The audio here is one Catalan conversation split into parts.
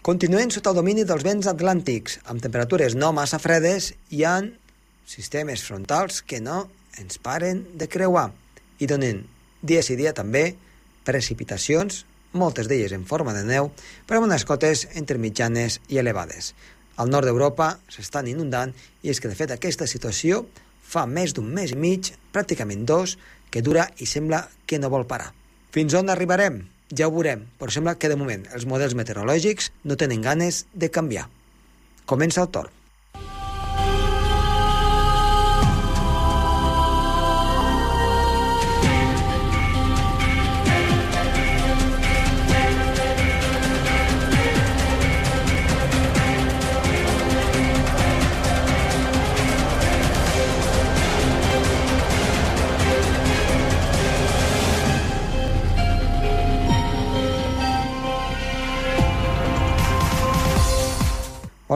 Continuen sota el domini dels vents atlàntics, amb temperatures no massa fredes i han sistemes frontals que no ens paren de creuar i donen dia sí dia també precipitacions, moltes d'elles en forma de neu, però amb unes cotes entre mitjanes i elevades. Al nord d'Europa s'estan inundant i és que, de fet, aquesta situació fa més d'un mes i mig, pràcticament dos, que dura i sembla que no vol parar. Fins on arribarem? Ja ho veurem, però sembla que de moment els models meteorològics no tenen ganes de canviar. Comença el torn.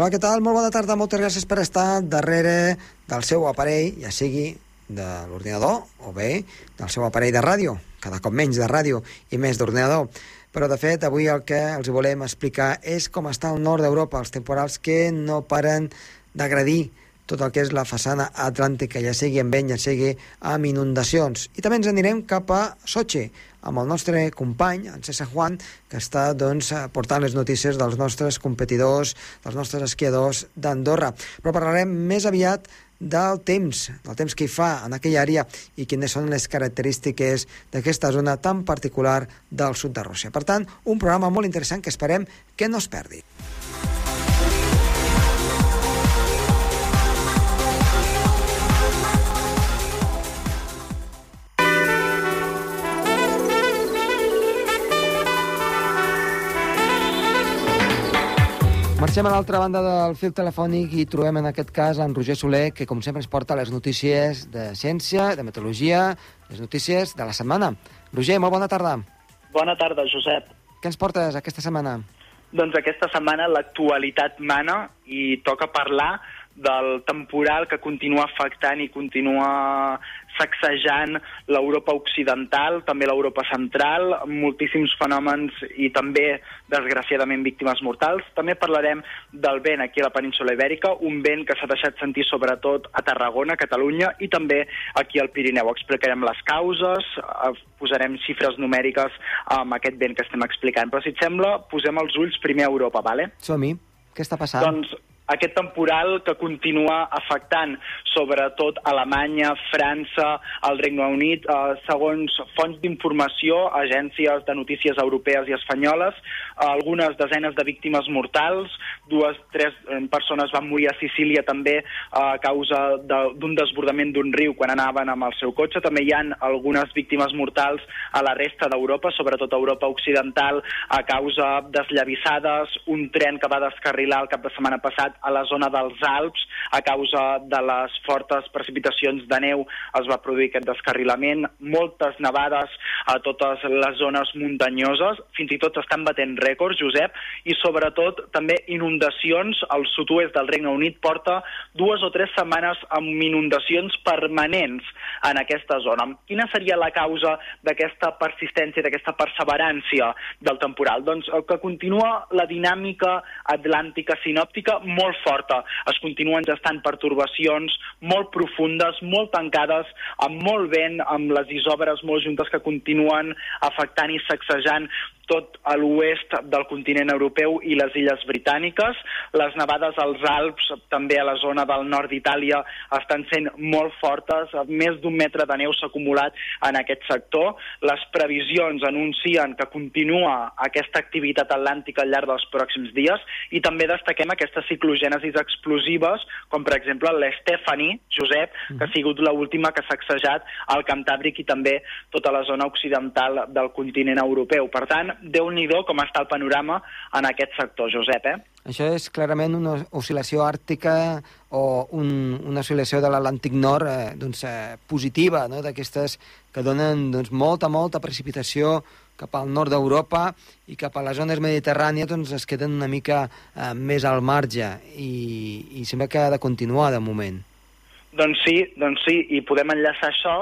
Hola, què tal? Molt bona tarda, moltes gràcies per estar darrere del seu aparell, ja sigui de l'ordinador o bé del seu aparell de ràdio, cada cop menys de ràdio i més d'ordinador. Però, de fet, avui el que els volem explicar és com està el nord d'Europa, els temporals que no paren d'agredir tot el que és la façana atlàntica, ja sigui en vent, ja sigui amb inundacions. I també ens anirem cap a Sochi, amb el nostre company, en César Juan, que està doncs, portant les notícies dels nostres competidors, dels nostres esquiadors d'Andorra. Però parlarem més aviat del temps, del temps que hi fa en aquella àrea i quines són les característiques d'aquesta zona tan particular del sud de Rússia. Per tant, un programa molt interessant que esperem que no es perdi. Marxem a l'altra banda del fil telefònic i trobem en aquest cas en Roger Soler, que com sempre ens porta les notícies de ciència, de meteorologia, les notícies de la setmana. Roger, molt bona tarda. Bona tarda, Josep. Què ens portes aquesta setmana? Doncs aquesta setmana l'actualitat mana i toca parlar del temporal que continua afectant i continua sacsejant l'Europa occidental, també l'Europa central, moltíssims fenòmens i també, desgraciadament, víctimes mortals. També parlarem del vent aquí a la península Ibèrica, un vent que s'ha deixat sentir sobretot a Tarragona, Catalunya, i també aquí al Pirineu. Explicarem les causes, eh, posarem xifres numèriques amb aquest vent que estem explicant. Però, si et sembla, posem els ulls primer a Europa, vale? Som-hi. Què està passant? Doncs aquest temporal que continua afectant sobretot Alemanya, França, el Regne Unit, eh, segons fonts d'informació, agències de notícies europees i espanyoles, algunes desenes de víctimes mortals, dues, tres eh, persones van morir a Sicília també eh, a causa d'un de, desbordament d'un riu quan anaven amb el seu cotxe. També hi han algunes víctimes mortals a la resta d'Europa, sobretot a Europa Occidental, a causa d'esllavissades, un tren que va descarrilar el cap de setmana passat a la zona dels Alps. A causa de les fortes precipitacions de neu es va produir aquest descarrilament, moltes nevades a totes les zones muntanyoses, fins i tot s'estan batent rècords, Josep, i sobretot també inundacions al sud-oest del Regne Unit porta dues o tres setmanes amb inundacions permanents en aquesta zona. Quina seria la causa d'aquesta persistència, d'aquesta perseverància del temporal? Doncs el que continua la dinàmica atlàntica sinòptica molt forta. Es continuen gestant pertorbacions molt profundes, molt tancades, amb molt vent, amb les isòbres molt juntes que continuen afectant i sacsejant tot a l'oest del continent europeu i les illes britàniques. Les nevades als Alps, també a la zona del nord d'Itàlia, estan sent molt fortes. Més d'un metre de neu s'ha acumulat en aquest sector. Les previsions anuncien que continua aquesta activitat atlàntica al llarg dels pròxims dies i també destaquem aquestes ciclogènesis explosives, com per exemple l'Estefani, Josep, que ha sigut l'última que s'ha sacsejat al Cantàbric i també tota la zona occidental del continent europeu. Per tant, déu nhi com està el panorama en aquest sector, Josep, eh? Això és clarament una oscil·lació àrtica o un, una oscil·lació de l'Atlàntic Nord eh, doncs, eh, positiva, no? d'aquestes que donen doncs, molta, molta precipitació cap al nord d'Europa i cap a les zones mediterrànies doncs, es queden una mica eh, més al marge i, i sembla que ha de continuar de moment. Doncs sí, doncs sí, i podem enllaçar això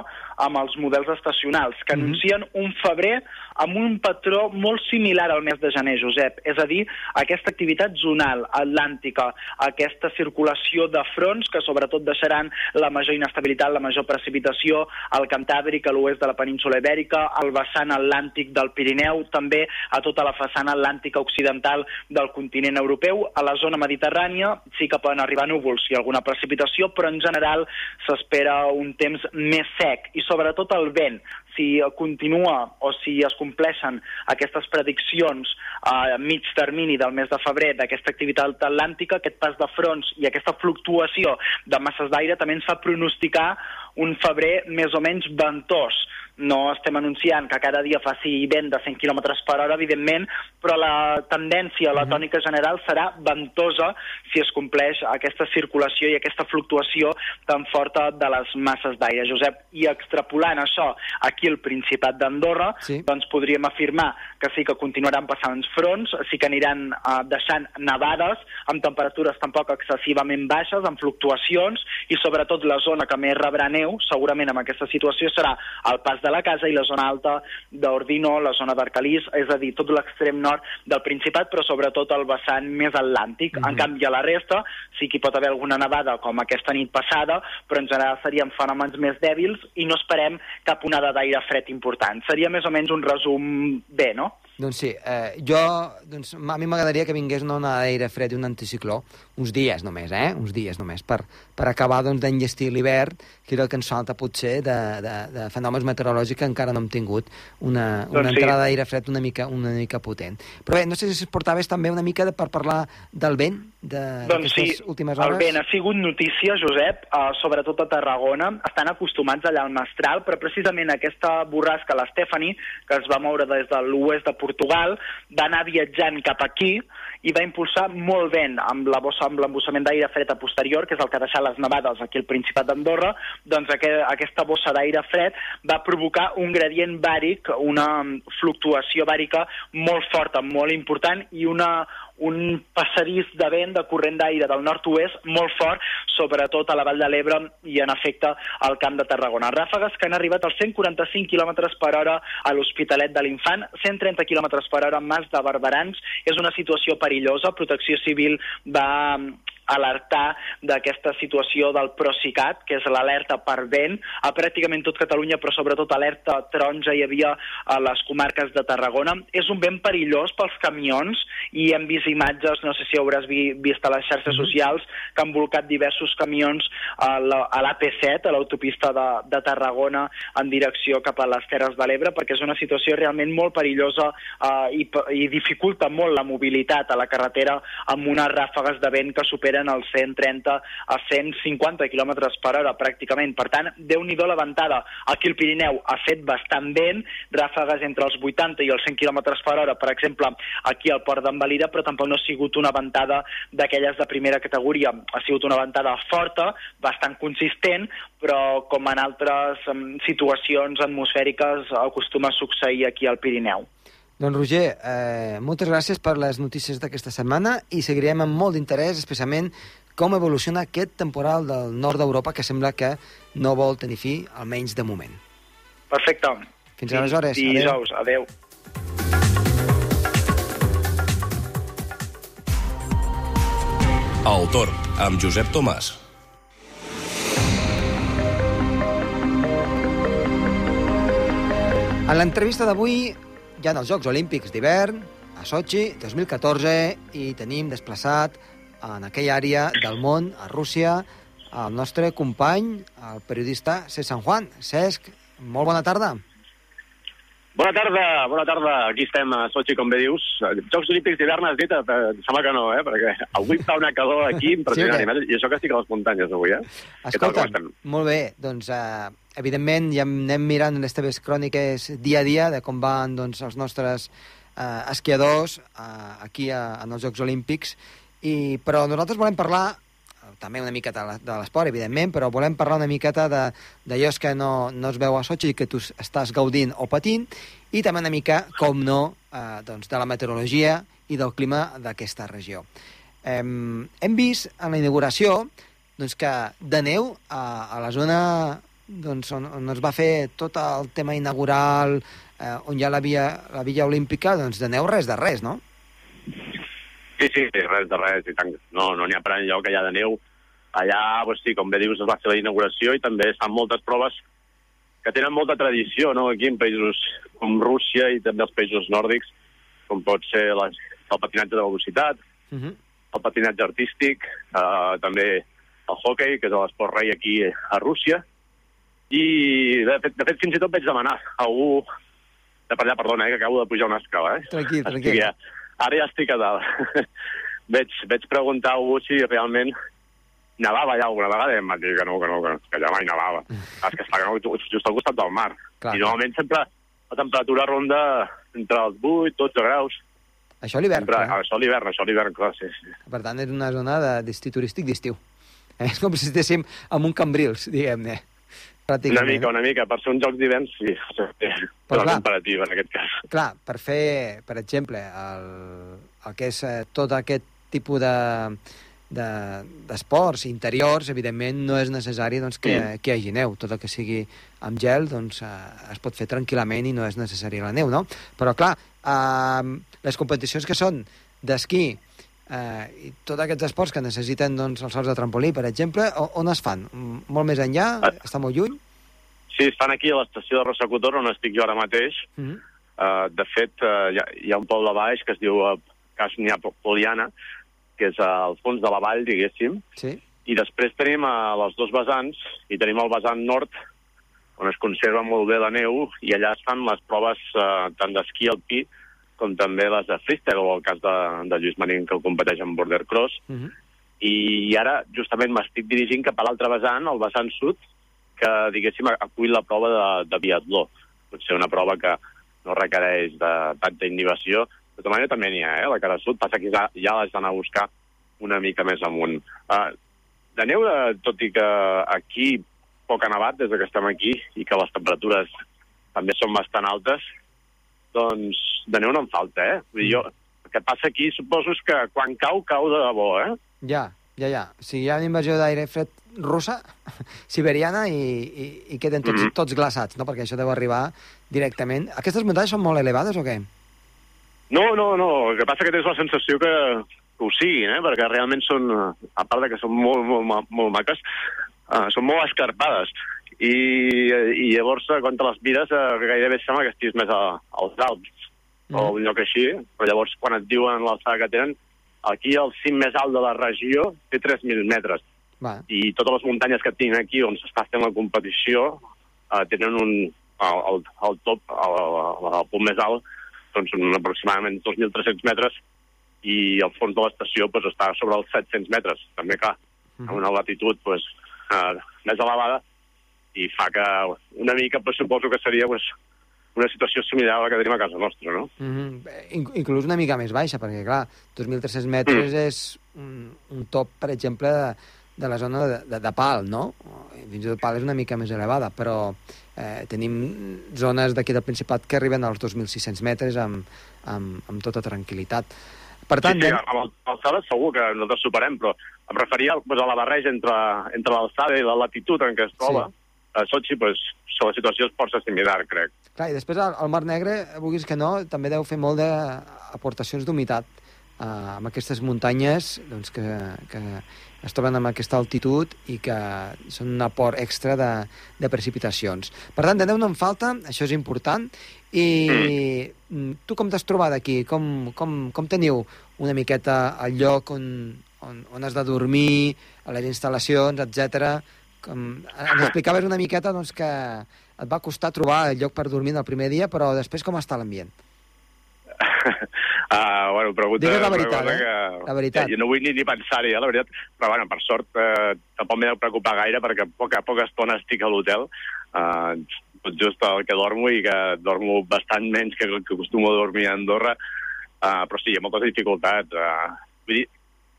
amb els models estacionals, que mm -hmm. anuncien un febrer amb un patró molt similar al mes de gener, Josep. És a dir, aquesta activitat zonal atlàntica, aquesta circulació de fronts que sobretot deixaran la major inestabilitat, la major precipitació al Cantàbric, a l'oest de la península Ibèrica, al vessant atlàntic del Pirineu, també a tota la façana atlàntica occidental del continent europeu. A la zona mediterrània sí que poden arribar núvols i alguna precipitació, però en general s'espera un temps més sec i sobretot el vent si continua o si es compleixen aquestes prediccions a mig termini del mes de febrer d'aquesta activitat atlàntica, aquest pas de fronts i aquesta fluctuació de masses d'aire també ens fa pronosticar un febrer més o menys ventós no estem anunciant que cada dia faci vent de 100 km per hora, evidentment, però la tendència, la mhm. tònica general serà ventosa si es compleix aquesta circulació i aquesta fluctuació tan forta de les masses d'aire. Josep, i extrapolant això aquí al Principat d'Andorra, sí. doncs podríem afirmar que sí que continuaran passant fronts, sí que aniran eh, deixant nevades amb temperatures tampoc excessivament baixes, amb fluctuacions, i sobretot la zona que més rebrà neu, segurament amb aquesta situació, serà el pas de la casa i la zona alta d'Ordino, la zona d'Arcalís, és a dir, tot l'extrem nord del Principat, però sobretot el vessant més atlàntic. Mm -hmm. En canvi, a la resta sí que hi pot haver alguna nevada, com aquesta nit passada, però en general serien fenòmens més dèbils i no esperem cap onada d'aire fred important. Seria més o menys un resum bé, no? Doncs sí, eh, jo, doncs, a mi m'agradaria que vingués una onada d'aire fred i un anticicló, uns dies només, eh? Uns dies només, per, per acabar doncs, d'enllestir l'hivern, que era el que ens falta potser de, de, de fenòmens meteorològics que encara no hem tingut una, una doncs entrada sí. d'aire fred una mica, una mica potent. Però bé, no sé si es portaves també una mica de, per parlar del vent de, doncs sí, últimes hores. el vent ha sigut notícia, Josep, uh, sobretot a Tarragona. Estan acostumats allà al Mestral, però precisament aquesta borrasca, la Stephanie, que es va moure des de l'oest de Portugal, va anar viatjant cap aquí i va impulsar molt vent amb la bossa amb l'embussament d'aire fred a posterior, que és el que ha deixat les nevades aquí al Principat d'Andorra, doncs aquest, aquesta bossa d'aire fred va provocar un gradient bàric, una fluctuació bàrica molt forta, molt important, i una, un passadís de vent de corrent d'aire del nord-oest molt fort, sobretot a la Vall de l'Ebre i en efecte al Camp de Tarragona. Ràfegues que han arribat als 145 km per hora a l'Hospitalet de l'Infant, 130 km per hora a Mas de Barberans. És una situació perillosa. Protecció Civil va alertar d'aquesta situació del Procicat, que és l'alerta per vent, a pràcticament tot Catalunya, però sobretot alerta taronja hi havia a les comarques de Tarragona. És un vent perillós pels camions i hem vist imatges, no sé si hauràs vi, vist a les xarxes mhm. socials, que han volcat diversos camions a l'AP7, a l'autopista de, de Tarragona, en direcció cap a les Terres de l'Ebre, perquè és una situació realment molt perillosa eh, i, i dificulta molt la mobilitat a la carretera amb unes ràfegues de vent que superen superen els 130 a 150 km per hora pràcticament. Per tant, déu nhi la ventada. Aquí el Pirineu ha fet bastant vent, ràfegues entre els 80 i els 100 km per hora, per exemple, aquí al port d'Envalida, però tampoc no ha sigut una ventada d'aquelles de primera categoria. Ha sigut una ventada forta, bastant consistent, però com en altres situacions atmosfèriques acostuma a succeir aquí al Pirineu. Doncs Roger, eh, moltes gràcies per les notícies d'aquesta setmana i seguirem amb molt d'interès, especialment com evoluciona aquest temporal del nord d'Europa que sembla que no vol tenir fi, almenys de moment. Perfecte. Fins aleshores. I dijous. Adéu. El torn, amb Josep Tomàs. A l'entrevista d'avui ja en els Jocs Olímpics d'hivern, a Sochi, 2014, i tenim desplaçat en aquella àrea del món, a Rússia, el nostre company, el periodista Cesc San Juan. Cesc, molt bona tarda. Bona tarda, bona tarda. Aquí estem a Sochi, com bé dius. Jocs Olímpics d'hivern has dit? Eh, sembla que no, eh? Perquè avui fa una calor aquí impressionant. Sí, I això que estic a les muntanyes avui, eh? Escolta, molt bé. Doncs uh, evidentment ja anem mirant les teves cròniques dia a dia de com van doncs, els nostres eh, esquiadors eh, aquí a, en els Jocs Olímpics, i, però nosaltres volem parlar eh, també una miqueta de l'esport, evidentment, però volem parlar una miqueta d'allò que no, no es veu a Sochi i que tu estàs gaudint o patint, i també una mica, com no, eh, doncs de la meteorologia i del clima d'aquesta regió. Eh, hem vist en la inauguració doncs, que de neu a, a la zona doncs, on, on es va fer tot el tema inaugural, eh, on hi ha la via, la via olímpica, doncs de neu res de res, no? Sí, sí, res de res, i tant. No, no n'hi ha per enlloc allà de neu. Allà, doncs sí, com bé dius, es va fer la inauguració i també es fan moltes proves que tenen molta tradició, no?, aquí en països com Rússia i també els països nòrdics, com pot ser la, el patinatge de velocitat, uh -huh. el patinatge artístic, eh, també el hockey, que és l'esport rei aquí a Rússia, i de fet, de fet fins i tot vaig demanar a algú de per allà, perdona, eh, que acabo de pujar una escala, eh? Tranquil, tranquil. Ja, ara ja estic a dalt. veig, veig preguntar a algú si realment nevava allà alguna vegada i em va dir que no, que no, que, que allà mai nevava. és que està just al costat del mar. Clar. I normalment sempre la temperatura ronda entre els 8 12 graus. Això a l'hivern, clar. això a l'hivern, això a l'hivern, clar, sí, sí. Per tant, és una zona de destí turístic d'estiu. Eh, És com si estéssim amb un Cambrils, diguem-ne. Una Pràcticament. mica, una mica. Per ser un joc d'hivern, sí. Però Però clar. comparativa, en aquest cas. Clar, per fer, per exemple, el, el que és eh, tot aquest tipus de de- d'esports interiors, evidentment no és necessari doncs, que, Mm. que hi hagi neu. Tot el que sigui amb gel doncs, eh, es pot fer tranquil·lament i no és necessari la neu, no? Però, clar, eh, les competicions que són d'esquí eh, i tots aquests esports que necessiten doncs, els salts de trampolí, per exemple, on es fan? Molt més enllà? Ah. Està molt lluny? Sí, estan aquí a l'estació de Rosa Cotor, on estic jo ara mateix. Mm -hmm. Uh, de fet, uh, hi, ha, hi ha un poble baix que es diu uh, Casnia Poliana, que és al fons de la vall, diguéssim, Sí? i després tenim uh, les dos vessants, i tenim el vessant nord, on es conserva molt bé la neu, i allà es fan les proves uh, tant d'esquí alpí com també les de freestyle, o el cas de, de Lluís Marín, que el competeix en border cross, Mm -hmm. i ara justament m'estic dirigint cap a l'altre vessant, el vessant sud, que, diguéssim, acull la prova de, de biatló. Potser una prova que no requereix de tanta inhibició. De tota manera també n'hi ha, eh? La cara sud passa que ja, ja l'has d'anar a buscar una mica més amunt. Uh, de neu, eh, tot i que aquí poc ha nevat des de que estem aquí i que les temperatures també són bastant altes, doncs de neu no en falta, eh? Vull dir, jo, el que passa aquí suposo és que quan cau, cau de debò, eh? Ja, ja, ja. O sigui, hi ha una invasió d'aire fred russa, siberiana, i, i, i queden tots, mm. -hmm. tots glaçats, no? Perquè això deu arribar directament... Aquestes muntanyes són molt elevades o què? No, no, no. El que passa que tens la sensació que, que ho siguin, eh? perquè realment són, eh, a part de que són molt, molt, molt maques, uh, són molt escarpades. I, i llavors, eh, quan te les mires, uh, gairebé sembla que estiguis més a, als Alps mm. o un lloc així, però llavors quan et diuen l'alçada que tenen, aquí el cim més alt de la regió té 3.000 metres Va, i totes les muntanyes que tinc aquí on s'està fent la competició uh, tenen un, el, el, el top, el, el, el punt més alt, doncs són aproximadament 2.300 metres i el fons de l'estació pues, està sobre els 700 metres. També, clar, a una latitud pues, uh, més elevada i fa que una mica pues, suposo que seria pues, una situació similar a la que tenim a casa nostra, no? mm -hmm. In inclús una mica més baixa, perquè, clar, 2.300 metres Mm. és un, un top, per exemple, de, de la zona de, de, de Pal, no? Fins i tot Pal és una mica més elevada, però eh, tenim zones d'aquí del Principat que arriben als 2.600 metres amb, amb, amb tota tranquil·litat. Per tant, sí, sí, amb l'alçada segur que nosaltres superem, però em referia pues, a la barreja entre, entre l'alçada i la latitud en què es troba. Sí. A Sochi, pues, la situació és força similar, crec. Clar, i després el, el Mar Negre, vulguis que no, també deu fer molt d'aportacions d'humitat eh, amb aquestes muntanyes doncs, que, que es troben amb aquesta altitud i que són un aport extra de, de precipitacions. Per tant, de neu no en falta, això és important. I mm. tu com t'has trobat aquí? Com, com, com teniu una miqueta el lloc on, on, on has de dormir, a les instal·lacions, etc. Com, ens explicaves una miqueta doncs, que et va costar trobar el lloc per dormir el primer dia, però després com està l'ambient? Uh, bueno, pregunta... Digues la veritat, eh? Que, La veritat. Que jo no vull ni, ni pensar-hi, eh, la veritat. Però, bueno, per sort, eh, tampoc m'he de preocupar gaire, perquè poca, poca estona estic a l'hotel. Uh, tot just el que dormo i que dormo bastant menys que el que acostumo a dormir a Andorra. Uh, però sí, hi ha moltes dificultats. Uh, vull dir,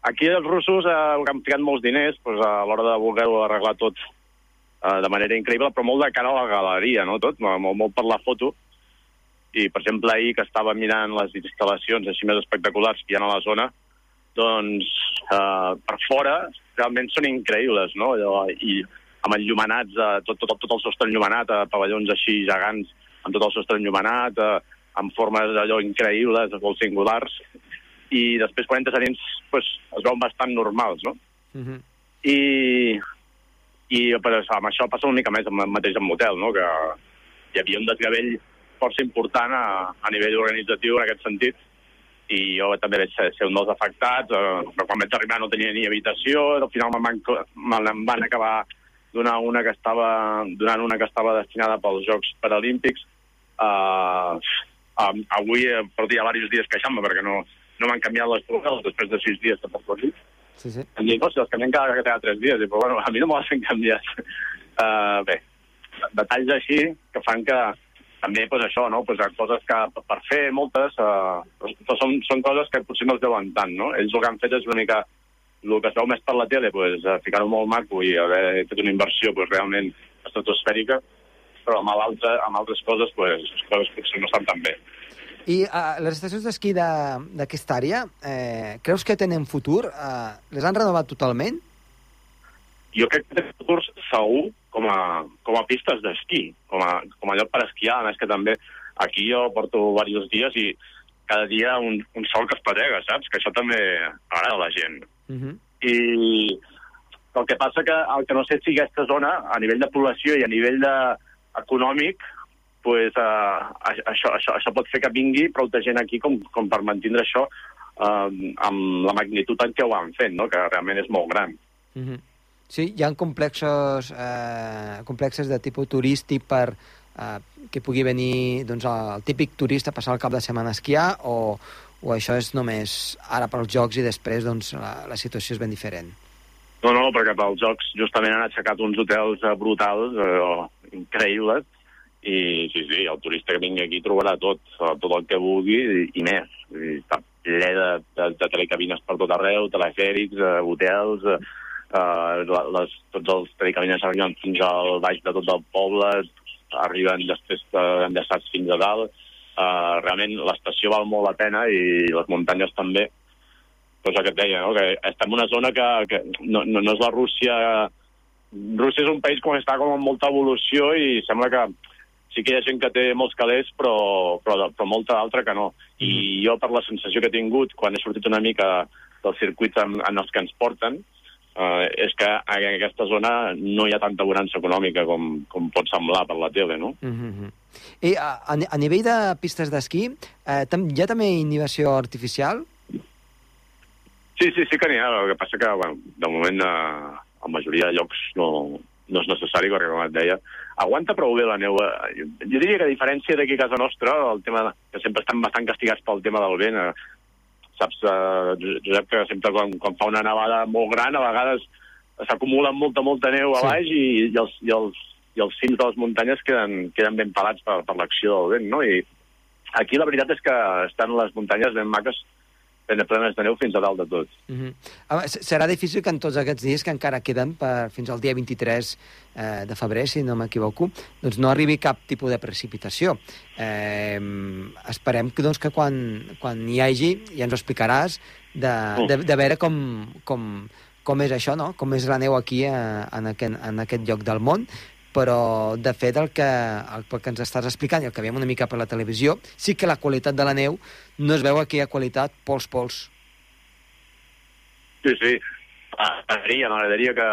aquí els russos uh, han ficat molts diners pues, a l'hora de voler-ho arreglar tot uh, de manera increïble, però molt de cara a la galeria, no? Tot, molt, molt per la foto i, per exemple, ahir que estava mirant les instal·lacions així més espectaculars que hi ha a la zona, doncs eh, per fora realment són increïbles, no? Allò, I amb enllumenats, eh, tot, tot, tot el sostre enllumenat, a pavellons així gegants, amb tot el sostre enllumenat, eh, amb formes allò increïbles, molt singulars, i després quan entres a dins pues, es veuen bastant normals, no? Uh -huh. I, i però, amb això passa una mica més amb, mateix amb l'hotel, no? que hi havia un desgavell força important a, a nivell organitzatiu en aquest sentit, i jo també vaig ser, ser un dels afectats, eh, però quan vaig arribar no tenia ni habitació, al final me'n van, me van acabar donar una que estava, donant una que estava destinada pels Jocs Paralímpics. Uh, um, avui eh, portia diversos dies queixant-me perquè no, no m'han canviat les trucades després de sis dies de percorrit. Sí, sí. Em diuen, no, si les canviem cada, cada tres dies. I, però, bueno, a mi no me les han canviat. Uh, bé, detalls així que fan que també pues, això, no? pues, coses que per fer moltes, uh, són, són coses que potser no es deuen tant. No? Ells el que han fet és una mica el que es veu més per la tele, pues, ficar-ho molt maco i haver fet una inversió pues, realment estratosfèrica, però amb, altre, amb altres coses, pues, les coses potser no estan tan bé. I uh, les estacions d'esquí d'aquesta àrea, eh, creus que tenen futur? Uh, les han renovat totalment? Jo crec que tenen futur segur com a, com a pistes d'esquí, com, a, com a lloc per esquiar. A més que també aquí jo porto diversos dies i cada dia un, un sol que es patega, saps? Que això també agrada a la gent. Uh -huh. I el que passa que el que no sé si aquesta zona, a nivell de població i a nivell de, econòmic, pues, uh, això, això, això pot fer que vingui prou de gent aquí com, com per mantindre això uh, amb la magnitud en què ho han fet, no? que realment és molt gran. Uh -huh. Sí, hi ha complexos, eh, complexes de tipus turístic per eh, que pugui venir doncs, el típic turista a passar el cap de setmana a esquiar o, o això és només ara pels jocs i després doncs, la, la situació és ben diferent? No, no, perquè pels jocs justament han aixecat uns hotels eh, brutals, eh, increïbles, i sí, sí, el turista que vingui aquí trobarà tot, tot el que vulgui i, més. I està ple de, de, de telecabines per tot arreu, telefèrics, eh, hotels, eh, eh, les, tots els telecabines arriben fins al baix de tot el poble, arriben després eh, enllaçats fins a dalt. Eh, realment l'estació val molt la pena i les muntanyes també. El que et deia, no? que estem en una zona que, que no, no, no és la Rússia... Rússia és un país com està com amb molta evolució i sembla que sí que hi ha gent que té molts calés, però, però, però molta altra que no. I mm. jo, per la sensació que he tingut quan he sortit una mica dels circuits en, en els que ens porten, eh, és que en aquesta zona no hi ha tanta bonança econòmica com, com pot semblar per la tele, no? Mm -hmm. I a, a nivell de pistes d'esquí, eh, hi ha també inhibició artificial? Sí, sí, sí que n'hi ha. El que passa que, bueno, de moment, eh, a la majoria de llocs no, no és necessari, perquè, com et deia, aguanta prou bé la neu. Jo diria que a diferència d'aquí a casa nostra, el tema de, que sempre estan bastant castigats pel tema del vent, eh, saps, eh, Josep, que sempre quan, quan fa una nevada molt gran, a vegades s'acumula molta, molta neu a Sí. baix i, i, els, i, els, i els cims de les muntanyes queden, queden ben pelats per, per l'acció del vent, no? I aquí la veritat és que estan les muntanyes ben maques, ben plenes de neu fins a dalt de tot. Mm -hmm. Home, serà difícil que en tots aquests dies que encara queden per, fins al dia 23 eh, de febrer, si no m'equivoco, doncs no arribi cap tipus de precipitació. Eh, esperem que, doncs, que quan, quan hi hagi, ja ens ho explicaràs, de, de, de veure com, com, com és això, no? com és la neu aquí eh, en, aquest, en aquest lloc del món, però de fet el que, el, el que ens estàs explicant i el que veiem una mica per la televisió, sí que la qualitat de la neu no es veu aquella qualitat pols, pols. Sí, sí. M'agradaria, m'agradaria que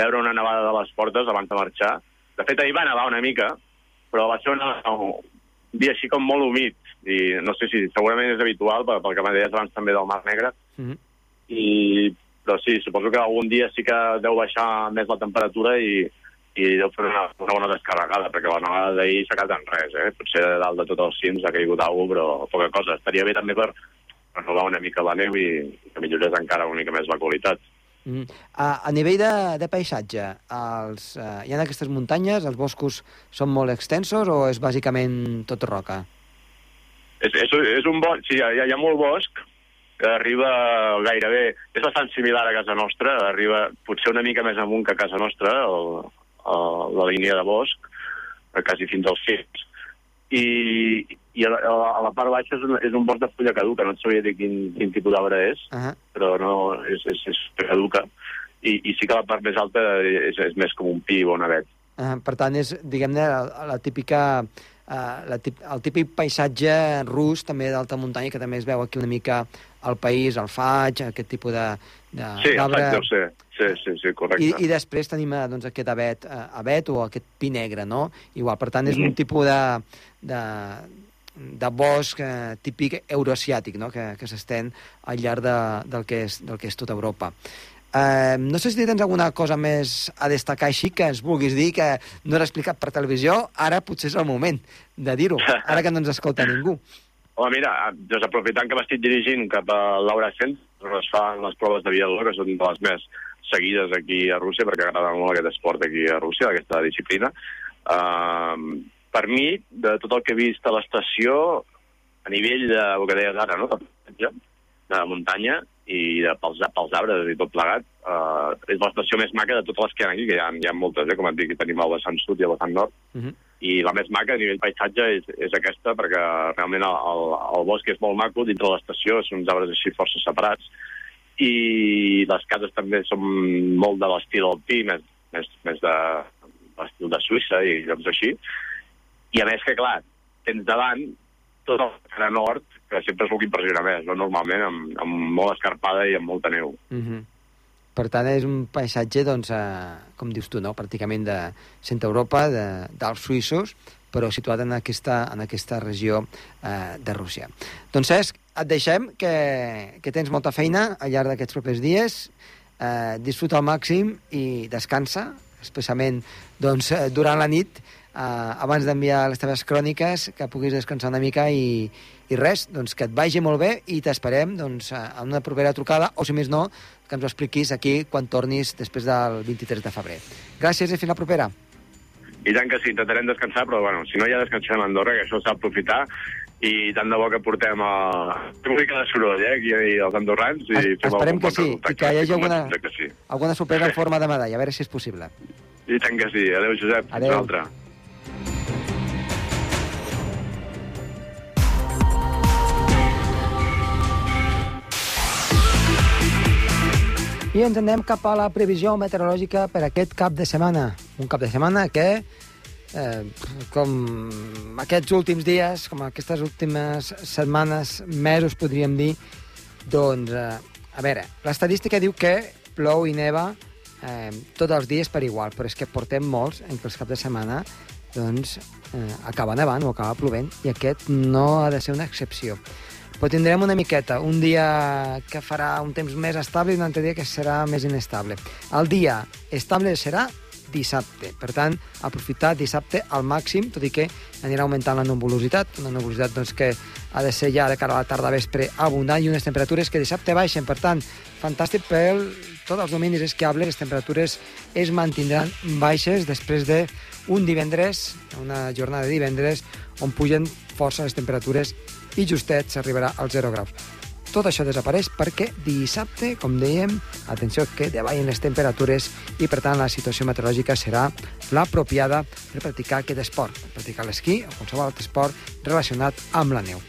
veure una nevada de les portes abans de marxar. De fet, ahir va nevar una mica, però va ser una, un dia així com molt humit. I no sé si segurament és habitual, pel, pel que m'ha deies abans també del Mar Negre. Mm -hmm. I, però sí, suposo que algun dia sí que deu baixar més la temperatura i, i deu fer una, una bona descarregada, perquè la nevada d'ahir s'ha quedat en res, eh? Potser de dalt de tots els cims ha caigut alguna però poca cosa. Estaria bé també per renovar una mica la neu i que millorés encara una mica més la qualitat. Mm. A, a nivell de, de paisatge, els, eh, hi ha aquestes muntanyes, els boscos són molt extensos o és bàsicament tot roca? És, és, és un bosc, sí, hi ha, hi ha molt bosc que arriba gairebé... És bastant similar a casa nostra, arriba potser una mica més amunt que a casa nostra, el, la línia de bosc, quasi fins als cims. I, i a, la, a la part baixa és un, és un bosc de fulla caduca, no et sabria dir quin, quin tipus d'arbre és, Uh -huh. però no, és, és, és caduca. I, I sí que la part més alta és, és més com un pi o un avet. Uh, per tant, és, diguem-ne, la, la típica la tip, el típic paisatge rus, també d'alta muntanya, que també es veu aquí una mica al país, el faig, aquest tipus de... de sí, el faig deu ser. Sí, sí, sí, correcte. I, i després tenim doncs, aquest avet, avet o aquest pi negre, no? Igual, per tant, és mm -hmm. un tipus de, de, de bosc eh, típic euroasiàtic, no? que, que s'estén al llarg de, del, que és, del que és tota Europa. Eh, no sé si tens alguna cosa més a destacar així que ens vulguis dir, que no era explicat per televisió, ara potser és el moment de dir-ho, ara que no ens escolta ningú. Home, mira, doncs aprofitant que m'estic dirigint cap a l'Aura Cent, on es fan les proves de biatló, que són de les més seguides aquí a Rússia, perquè agrada molt aquest esport aquí a Rússia, aquesta disciplina. Uh, per mi, de tot el que he vist a l'estació, a nivell de, el que deies ara, no? De, muntanya i de, pels, pels arbres i tot plegat, uh, és l'estació més maca de totes les que hi ha aquí, que hi ha, hi ha moltes, eh? com et dic, tenim el vessant sud i el vessant nord, uh mhm. -huh. i la més maca a nivell paisatge és, és aquesta, perquè realment el, el, el bosc és molt maco, dintre de l'estació són uns arbres així força separats, i les cases també són molt de l'estil alpí, més, més, més de l'estil de Suïssa i llocs així, i a més que, clar, tens davant tot el cara nord, que sempre és el que impressiona més, no? normalment, amb, amb molt escarpada i amb molta neu. Mm -hmm. Per tant, és un paisatge, doncs, eh, com dius tu, no? pràcticament de centre Europa, de, dels suïssos, però situat en aquesta, en aquesta regió eh, de Rússia. Doncs, Cesc, et deixem, que, que tens molta feina al llarg d'aquests propers dies. Eh, disfruta al màxim i descansa, especialment doncs, eh, durant la nit, abans d'enviar les teves cròniques, que puguis descansar una mica i, i res, doncs que et vagi molt bé i t'esperem doncs, en una propera trucada, o si més no, que ens ho expliquis aquí quan tornis després del 23 de febrer. Gràcies i fins la propera. I tant que sí, intentarem descansar, però bueno, si no ja descansem a Andorra, que això s'ha d'aprofitar, i tant de bo que portem a... una mica de soroll, eh, aquí els andorrans. I es, esperem que sí, i que hi hagi alguna, que sí. alguna sorpresa en forma de medalla, a veure si és possible. I tant que sí. Adéu, Josep. Adéu. I ens anem cap a la previsió meteorològica per aquest cap de setmana. Un cap de setmana que, eh, com aquests últims dies, com aquestes últimes setmanes, mesos, podríem dir, doncs, eh, a veure, l'estadística diu que plou i neva eh, tots els dies per igual, però és que portem molts en què els caps de setmana doncs, eh, acaba nevant o acaba plovent, i aquest no ha de ser una excepció però tindrem una miqueta, un dia que farà un temps més estable i un altre dia que serà més inestable. El dia estable serà dissabte. Per tant, aprofitar dissabte al màxim, tot i que anirà augmentant la nuvolositat, una nuvolositat doncs, que ha de ser ja de cara a la tarda vespre abundant i unes temperatures que dissabte baixen. Per tant, fantàstic per tots els dominis esquiables, les temperatures es mantindran baixes després de un divendres, una jornada de divendres, on pugen força les temperatures i justet s'arribarà als 0 graus. Tot això desapareix perquè dissabte, com dèiem, atenció que davallen les temperatures i, per tant, la situació meteorològica serà l'apropiada per practicar aquest esport, per practicar l'esquí o qualsevol altre esport relacionat amb la neu.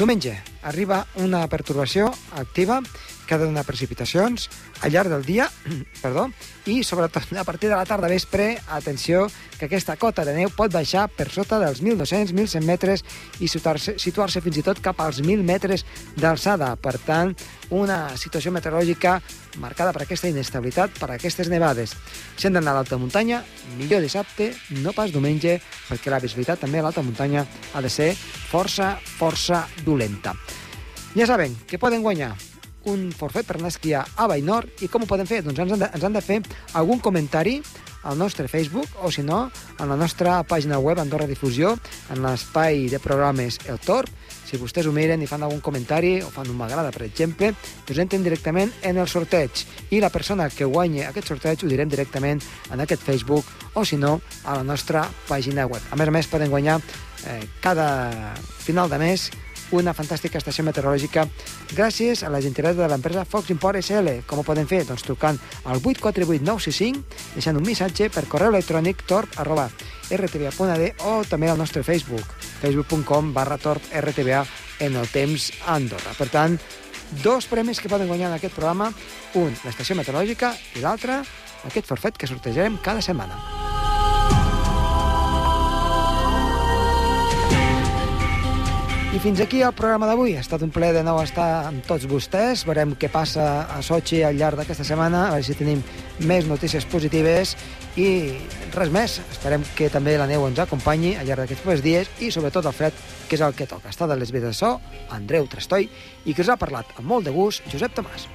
Diumenge arriba una pertorbació activa que ha de donar precipitacions al llarg del dia, perdó, i sobretot a partir de la tarda vespre, atenció, que aquesta cota de neu pot baixar per sota dels 1.200-1.100 metres i situar-se situar fins i tot cap als 1.000 metres d'alçada. Per tant, una situació meteorològica marcada per aquesta inestabilitat, per aquestes nevades. Si hem d'anar a l'alta muntanya, millor dissabte, no pas diumenge, perquè la visibilitat també a l'alta muntanya ha de ser força, força dolenta. Ja saben que poden guanyar un forfet per anar a esquiar a Bainor i com ho poden fer? Doncs ens han de, ens han de fer algun comentari al nostre Facebook o, si no, a la nostra pàgina web Andorra Difusió, en l'espai de programes El Torb. Si vostès ho miren i fan algun comentari o fan un m'agrada, per exemple, doncs entren directament en el sorteig i la persona que guanyi aquest sorteig ho direm directament en aquest Facebook o, si no, a la nostra pàgina web. A més a més, poden guanyar eh, cada final de mes una fantàstica estació meteorològica gràcies a la gentilesa de l'empresa Fox Import SL. Com ho poden fer? Doncs trucant al 848 965, deixant un missatge per correu electrònic torp arroba rtba.d o també al nostre Facebook, facebook.com barra torp rtba en el temps Andorra. Per tant, dos premis que poden guanyar en aquest programa, un, l'estació meteorològica, i l'altre, aquest forfet que sortejarem cada setmana. Fins aquí el programa d'avui. Ha estat un ple de nou estar amb tots vostès. Veurem què passa a Sochi al llarg d'aquesta setmana, a veure si tenim més notícies positives i res més. Esperem que també la neu ens acompanyi al llarg d'aquests propers dies i sobretot el fred, que és el que toca. Està de les vides de so, Andreu Trastoi, i que us ha parlat amb molt de gust Josep Tomàs.